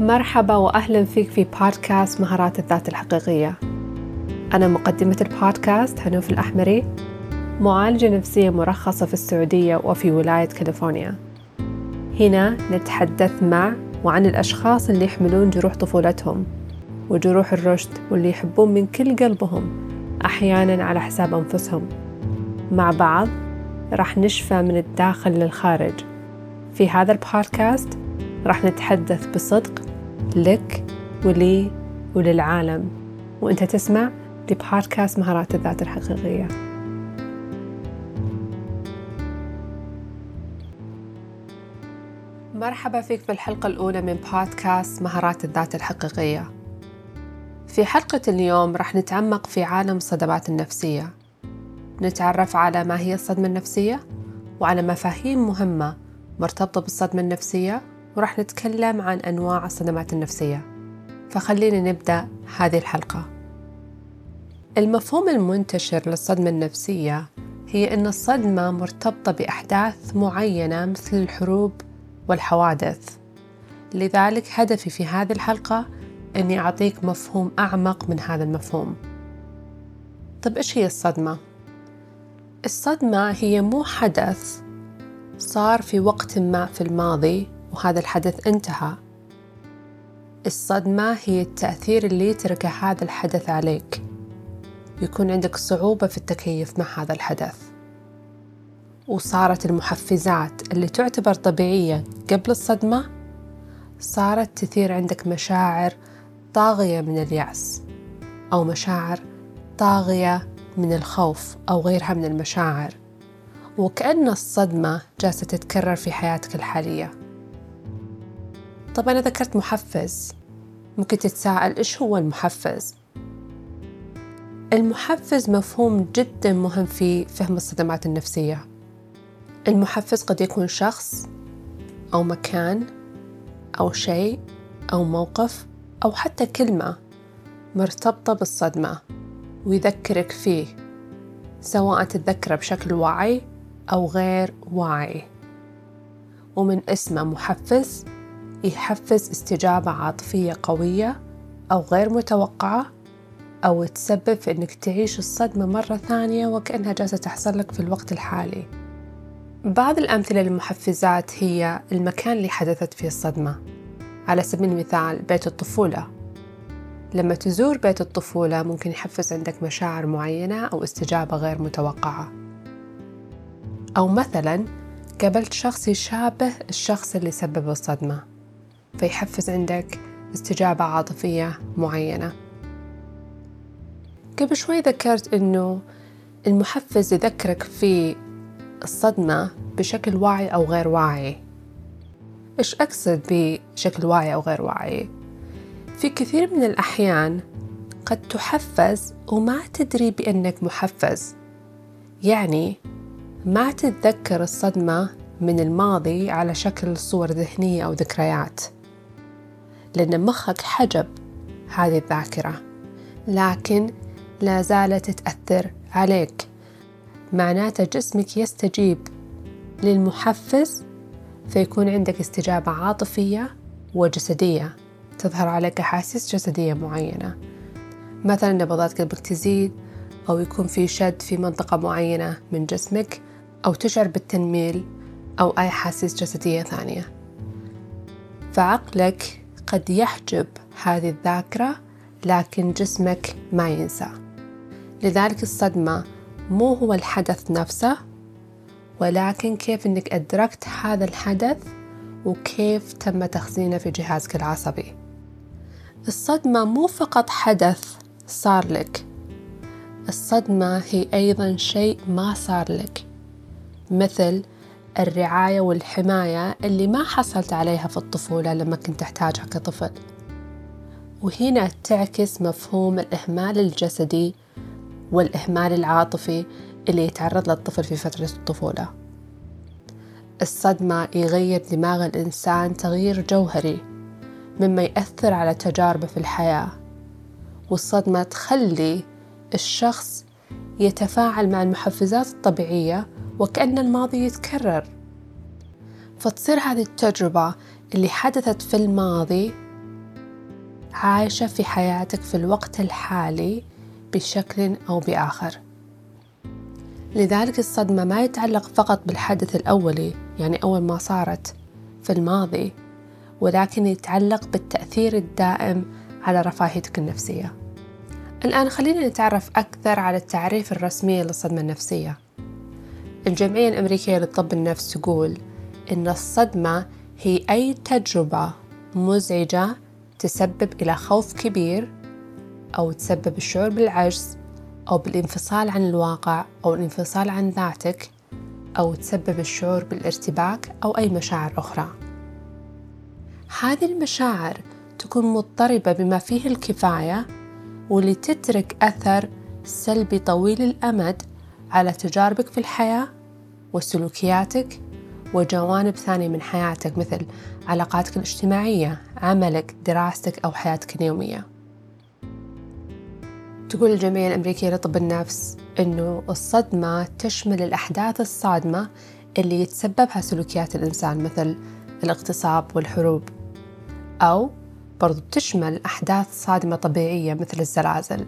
مرحبا وأهلا فيك في بودكاست مهارات الذات الحقيقية. أنا مقدمة البودكاست هنوف الأحمري معالجة نفسية مرخصة في السعودية وفي ولاية كاليفورنيا. هنا نتحدث مع وعن الأشخاص اللي يحملون جروح طفولتهم وجروح الرشد واللي يحبون من كل قلبهم أحيانا على حساب أنفسهم. مع بعض راح نشفى من الداخل للخارج. في هذا البودكاست راح نتحدث بصدق لك ولي وللعالم. وإنت تسمع لبودكاست مهارات الذات الحقيقية. مرحبا فيك في الحلقة الأولى من بودكاست مهارات الذات الحقيقية. في حلقة اليوم راح نتعمق في عالم الصدمات النفسية. نتعرف على ما هي الصدمة النفسية وعلى مفاهيم مهمة مرتبطة بالصدمة النفسية وراح نتكلم عن أنواع الصدمات النفسية. فخلينا نبدأ هذه الحلقة. المفهوم المنتشر للصدمة النفسية هي أن الصدمة مرتبطة بأحداث معينة مثل الحروب والحوادث. لذلك هدفي في هذه الحلقة أني أعطيك مفهوم أعمق من هذا المفهوم. طب إيش هي الصدمة؟ الصدمة هي مو حدث صار في وقت ما في الماضي وهذا الحدث انتهى. الصدمة هي التأثير اللي يتركه هذا الحدث عليك. يكون عندك صعوبة في التكيف مع هذا الحدث. وصارت المحفزات اللي تعتبر طبيعية قبل الصدمة صارت تثير عندك مشاعر طاغية من اليأس أو مشاعر طاغية من الخوف أو غيرها من المشاعر. وكأن الصدمة جالسة تتكرر في حياتك الحالية. طب أنا ذكرت محفز. ممكن تتساءل إيش هو المحفز؟ المحفز مفهوم جدا مهم في فهم الصدمات النفسية. المحفز قد يكون شخص أو مكان أو شيء أو موقف أو حتى كلمة مرتبطة بالصدمة ويذكرك فيه سواء تتذكره بشكل واعي أو غير واعي. ومن اسمه محفز يحفز استجابة عاطفية قوية أو غير متوقعة أو تسبب في إنك تعيش الصدمة مرة ثانية وكأنها جالسة تحصل لك في الوقت الحالي. بعض الأمثلة للمحفزات هي المكان اللي حدثت فيه الصدمة. على سبيل المثال بيت الطفولة. لما تزور بيت الطفولة ممكن يحفز عندك مشاعر معينة أو استجابة غير متوقعة. أو مثلا قابلت شخص يشابه الشخص اللي سبب الصدمة. فيحفز عندك استجابة عاطفية معينة. قبل شوي ذكرت إنه المحفز يذكرك في الصدمة بشكل واعي أو غير واعي. إيش أقصد بشكل واعي أو غير واعي؟ في كثير من الأحيان قد تحفز وما تدري بأنك محفز. يعني ما تتذكر الصدمة من الماضي على شكل صور ذهنية أو ذكريات. لأن مخك حجب. هذه الذاكرة. لكن لا زالت تأثر عليك. معناته جسمك يستجيب للمحفز فيكون عندك استجابة عاطفية وجسدية. تظهر عليك أحاسيس جسدية معينة. مثلا نبضات قلبك تزيد أو يكون في شد في منطقة معينة من جسمك أو تشعر بالتنميل أو أي أحاسيس جسدية ثانية. فعقلك قد يحجب هذه الذاكرة لكن جسمك ما ينسى. لذلك الصدمة مو هو الحدث نفسه ولكن كيف إنك أدركت هذا الحدث وكيف تم تخزينه في جهازك العصبي. الصدمة مو فقط حدث صار لك الصدمة هي أيضا شيء ما صار لك مثل الرعاية والحماية اللي ما حصلت عليها في الطفولة لما كنت تحتاجها كطفل. وهنا تعكس مفهوم الإهمال الجسدي والإهمال العاطفي اللي يتعرض للطفل في فترة الطفولة. الصدمة يغير دماغ الإنسان تغيير جوهري مما يأثر على تجاربه في الحياة. والصدمة تخلي الشخص يتفاعل مع المحفزات الطبيعية وكأن الماضي يتكرر. فتصير هذه التجربة اللي حدثت في الماضي عايشة في حياتك في الوقت الحالي بشكل أو بآخر. لذلك الصدمة ما يتعلق فقط بالحدث الأولي يعني أول ما صارت في الماضي ولكن يتعلق بالتأثير الدائم على رفاهيتك النفسية. الآن خلينا نتعرف أكثر على التعريف الرسمي للصدمة النفسية. الجمعية الأمريكية لطب النفس تقول إن الصدمة هي أي تجربة مزعجة تسبب إلى خوف كبير أو تسبب الشعور بالعجز أو بالانفصال عن الواقع أو الانفصال عن ذاتك أو تسبب الشعور بالارتباك أو أي مشاعر أخرى. هذه المشاعر تكون مضطربة بما فيه الكفاية واللي تترك أثر سلبي طويل الأمد على تجاربك في الحياة وسلوكياتك وجوانب ثانية من حياتك مثل علاقاتك الاجتماعية، عملك، دراستك أو حياتك اليومية. تقول الجمعية الأمريكية لطب النفس إنه الصدمة تشمل الأحداث الصادمة اللي يتسببها سلوكيات الإنسان مثل الاغتصاب والحروب أو برضو تشمل أحداث صادمة طبيعية مثل الزلازل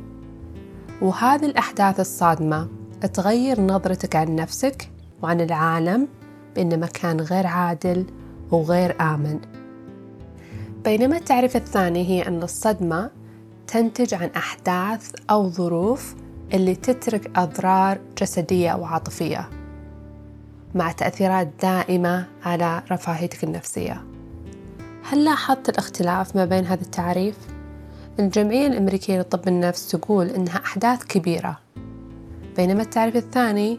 وهذه الأحداث الصادمة تغير نظرتك عن نفسك وعن العالم بأنه مكان غير عادل وغير آمن بينما التعريف الثاني هي أن الصدمة تنتج عن أحداث أو ظروف اللي تترك أضرار جسدية أو عاطفية مع تأثيرات دائمة على رفاهيتك النفسية هل لاحظت الاختلاف ما بين هذا التعريف؟ الجمعية الأمريكية لطب النفس تقول إنها أحداث كبيرة بينما التعريف الثاني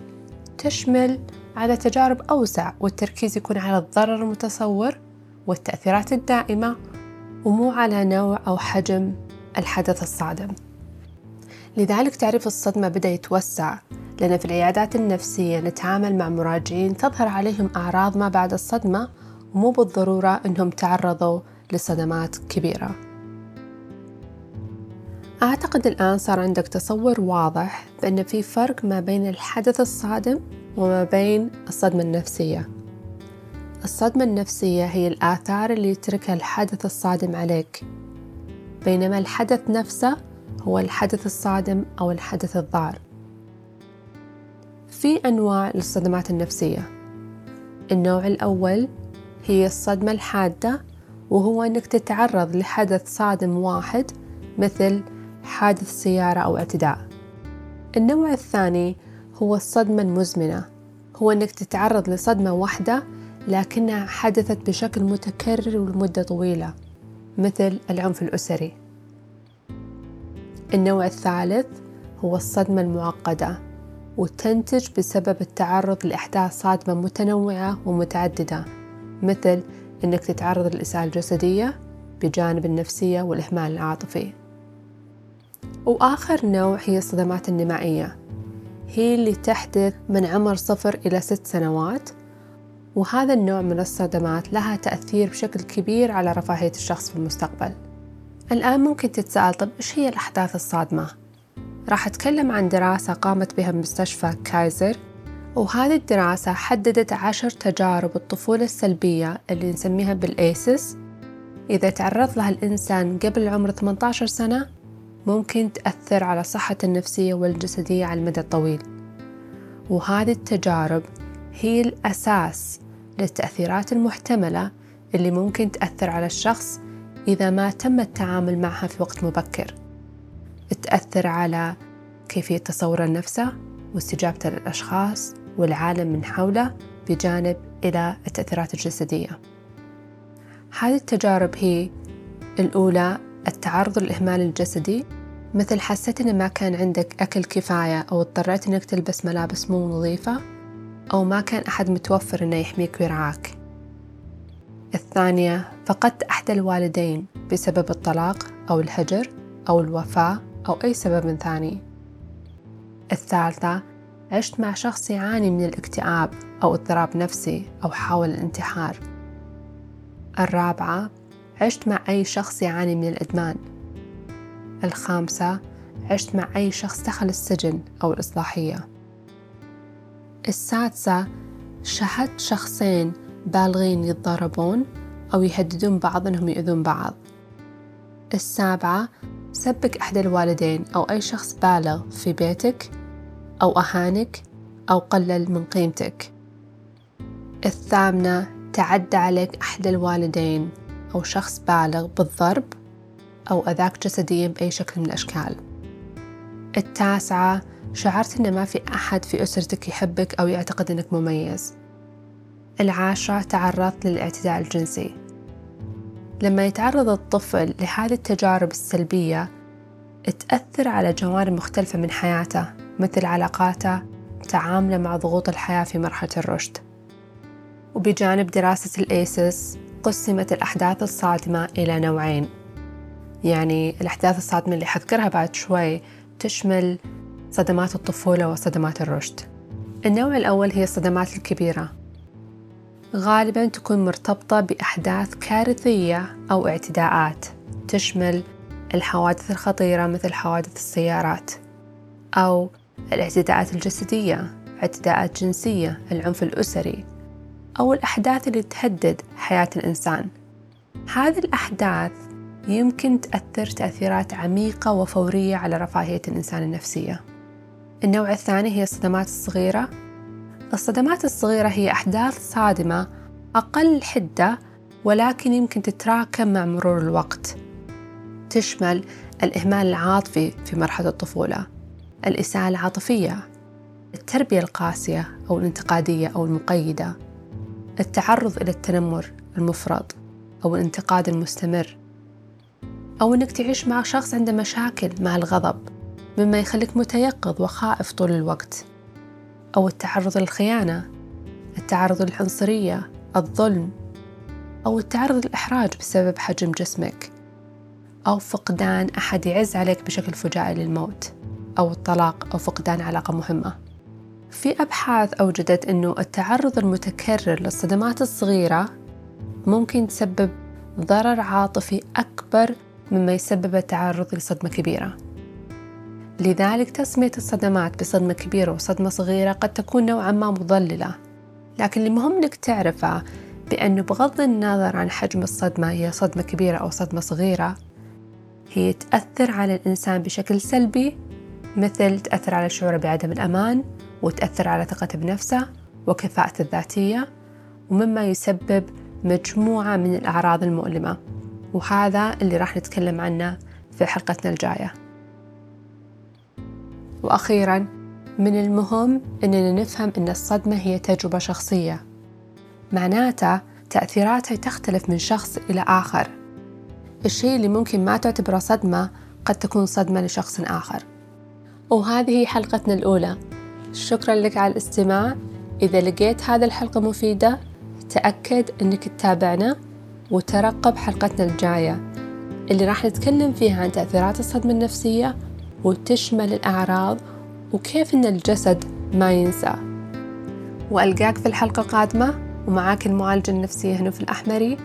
تشمل على تجارب أوسع والتركيز يكون على الضرر المتصور والتأثيرات الدائمة ومو على نوع أو حجم الحدث الصادم. لذلك تعريف الصدمة بدأ يتوسع لأن في العيادات النفسية نتعامل مع مراجعين تظهر عليهم أعراض ما بعد الصدمة ومو بالضرورة أنهم تعرضوا لصدمات كبيرة. أعتقد الآن صار عندك تصور واضح بأن في فرق ما بين الحدث الصادم وما بين الصدمة النفسية. الصدمة النفسية هي الآثار اللي يتركها الحدث الصادم عليك. بينما الحدث نفسه هو الحدث الصادم أو الحدث الضار. في أنواع للصدمات النفسية. النوع الأول هي الصدمة الحادة وهو أنك تتعرض لحدث صادم واحد مثل حادث سيارة أو اعتداء. النوع الثاني هو الصدمة المزمنة هو أنك تتعرض لصدمة واحدة لكنها حدثت بشكل متكرر ولمدة طويلة مثل العنف الأسري. النوع الثالث هو الصدمة المعقدة وتنتج بسبب التعرض لأحداث صادمة متنوعة ومتعددة مثل أنك تتعرض للإساءة الجسدية بجانب النفسية والإهمال العاطفي. وآخر نوع هي الصدمات النمائية. هي اللي تحدث من عمر صفر إلى ست سنوات وهذا النوع من الصدمات لها تأثير بشكل كبير على رفاهية الشخص في المستقبل. الآن ممكن تتساءل طب إيش هي الأحداث الصادمة؟ راح أتكلم عن دراسة قامت بها مستشفى كايزر وهذه الدراسة حددت عشر تجارب الطفولة السلبية اللي نسميها بالأيسس. إذا تعرض لها الإنسان قبل عمر 18 سنة ممكن تأثر على صحته النفسية والجسدية على المدى الطويل. وهذه التجارب هي الأساس للتأثيرات المحتملة اللي ممكن تأثر على الشخص إذا ما تم التعامل معها في وقت مبكر. تأثر على كيفية تصور نفسه واستجابته للأشخاص والعالم من حوله بجانب إلى التأثيرات الجسدية. هذه التجارب هي الأولى التعرض للإهمال الجسدي مثل حسيت إن ما كان عندك أكل كفاية أو اضطريت إنك تلبس ملابس مو نظيفة أو ما كان أحد متوفر إنه يحميك ويرعاك. الثانية فقدت أحد الوالدين بسبب الطلاق أو الهجر أو الوفاة أو أي سبب ثاني. الثالثة عشت مع شخص يعاني من الاكتئاب أو اضطراب نفسي أو حاول الانتحار. الرابعة عشت مع أي شخص يعاني من الإدمان. الخامسة عشت مع أي شخص دخل السجن أو الإصلاحية. السادسة شاهدت شخصين بالغين يتضاربون أو يهددون بعض أنهم يؤذون بعض. السابعة سبك أحد الوالدين أو أي شخص بالغ في بيتك أو أهانك أو قلل من قيمتك. الثامنة تعدى عليك أحد الوالدين أو شخص بالغ بالضرب أو أذاك جسديا بأي شكل من الأشكال. التاسعة شعرت إن ما في أحد في أسرتك يحبك أو يعتقد إنك مميز. العاشرة تعرضت للاعتداء الجنسي. لما يتعرض الطفل لهذه التجارب السلبية تأثر على جوانب مختلفة من حياته مثل علاقاته تعامله مع ضغوط الحياة في مرحلة الرشد. وبجانب دراسة الأيسس قسمت الأحداث الصادمة إلى نوعين. يعني الأحداث الصادمة اللي حذكرها بعد شوي تشمل صدمات الطفولة وصدمات الرشد. النوع الأول هي الصدمات الكبيرة. غالبا تكون مرتبطة بأحداث كارثية أو اعتداءات. تشمل الحوادث الخطيرة مثل حوادث السيارات أو الاعتداءات الجسدية اعتداءات جنسية العنف الأسري. أو الأحداث اللي تهدد حياة الإنسان. هذه الأحداث يمكن تأثر تأثيرات عميقة وفورية على رفاهية الإنسان النفسية. النوع الثاني هي الصدمات الصغيرة. الصدمات الصغيرة هي أحداث صادمة أقل حدة ولكن يمكن تتراكم مع مرور الوقت. تشمل الإهمال العاطفي في مرحلة الطفولة الإساءة العاطفية التربية القاسية أو الانتقادية أو المقيدة. التعرض إلى التنمر المفرط أو الانتقاد المستمر أو أنك تعيش مع شخص عنده مشاكل مع الغضب مما يخليك متيقظ وخائف طول الوقت أو التعرض للخيانة التعرض للعنصرية الظلم أو التعرض للإحراج بسبب حجم جسمك أو فقدان أحد يعز عليك بشكل فجائي للموت أو الطلاق أو فقدان علاقة مهمة. في أبحاث أوجدت أنه التعرض المتكرر للصدمات الصغيرة ممكن تسبب ضرر عاطفي أكبر مما يسبب التعرض لصدمة كبيرة. لذلك تسمية الصدمات بصدمة كبيرة وصدمة صغيرة قد تكون نوعا ما مضللة. لكن المهم إنك تعرفه بأنه بغض النظر عن حجم الصدمة هي صدمة كبيرة أو صدمة صغيرة هي تأثر على الإنسان بشكل سلبي مثل تأثر على شعوره بعدم الأمان وتأثر على ثقته بنفسه وكفاءته الذاتية ومما يسبب مجموعة من الأعراض المؤلمة. وهذا اللي راح نتكلم عنه في حلقتنا الجاية. وأخيرا من المهم أننا نفهم أن الصدمة هي تجربة شخصية. معناته تأثيراتها تختلف من شخص إلى آخر. الشيء اللي ممكن ما تعتبره صدمة قد تكون صدمة لشخص آخر. وهذه حلقتنا الأولى. شكرا لك على الاستماع. إذا لقيت هذه الحلقة مفيدة تأكد أنك تتابعنا وترقب حلقتنا الجاية. اللي راح نتكلم فيها عن تأثيرات الصدمة النفسية وتشمل الأعراض وكيف أن الجسد ما ينسى. وألقاك في الحلقة القادمة ومعاك المعالجة النفسية هنا في الأحمري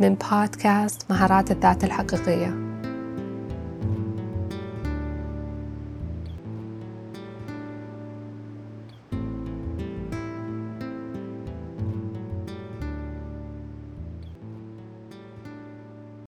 من بودكاست مهارات الذات الحقيقية.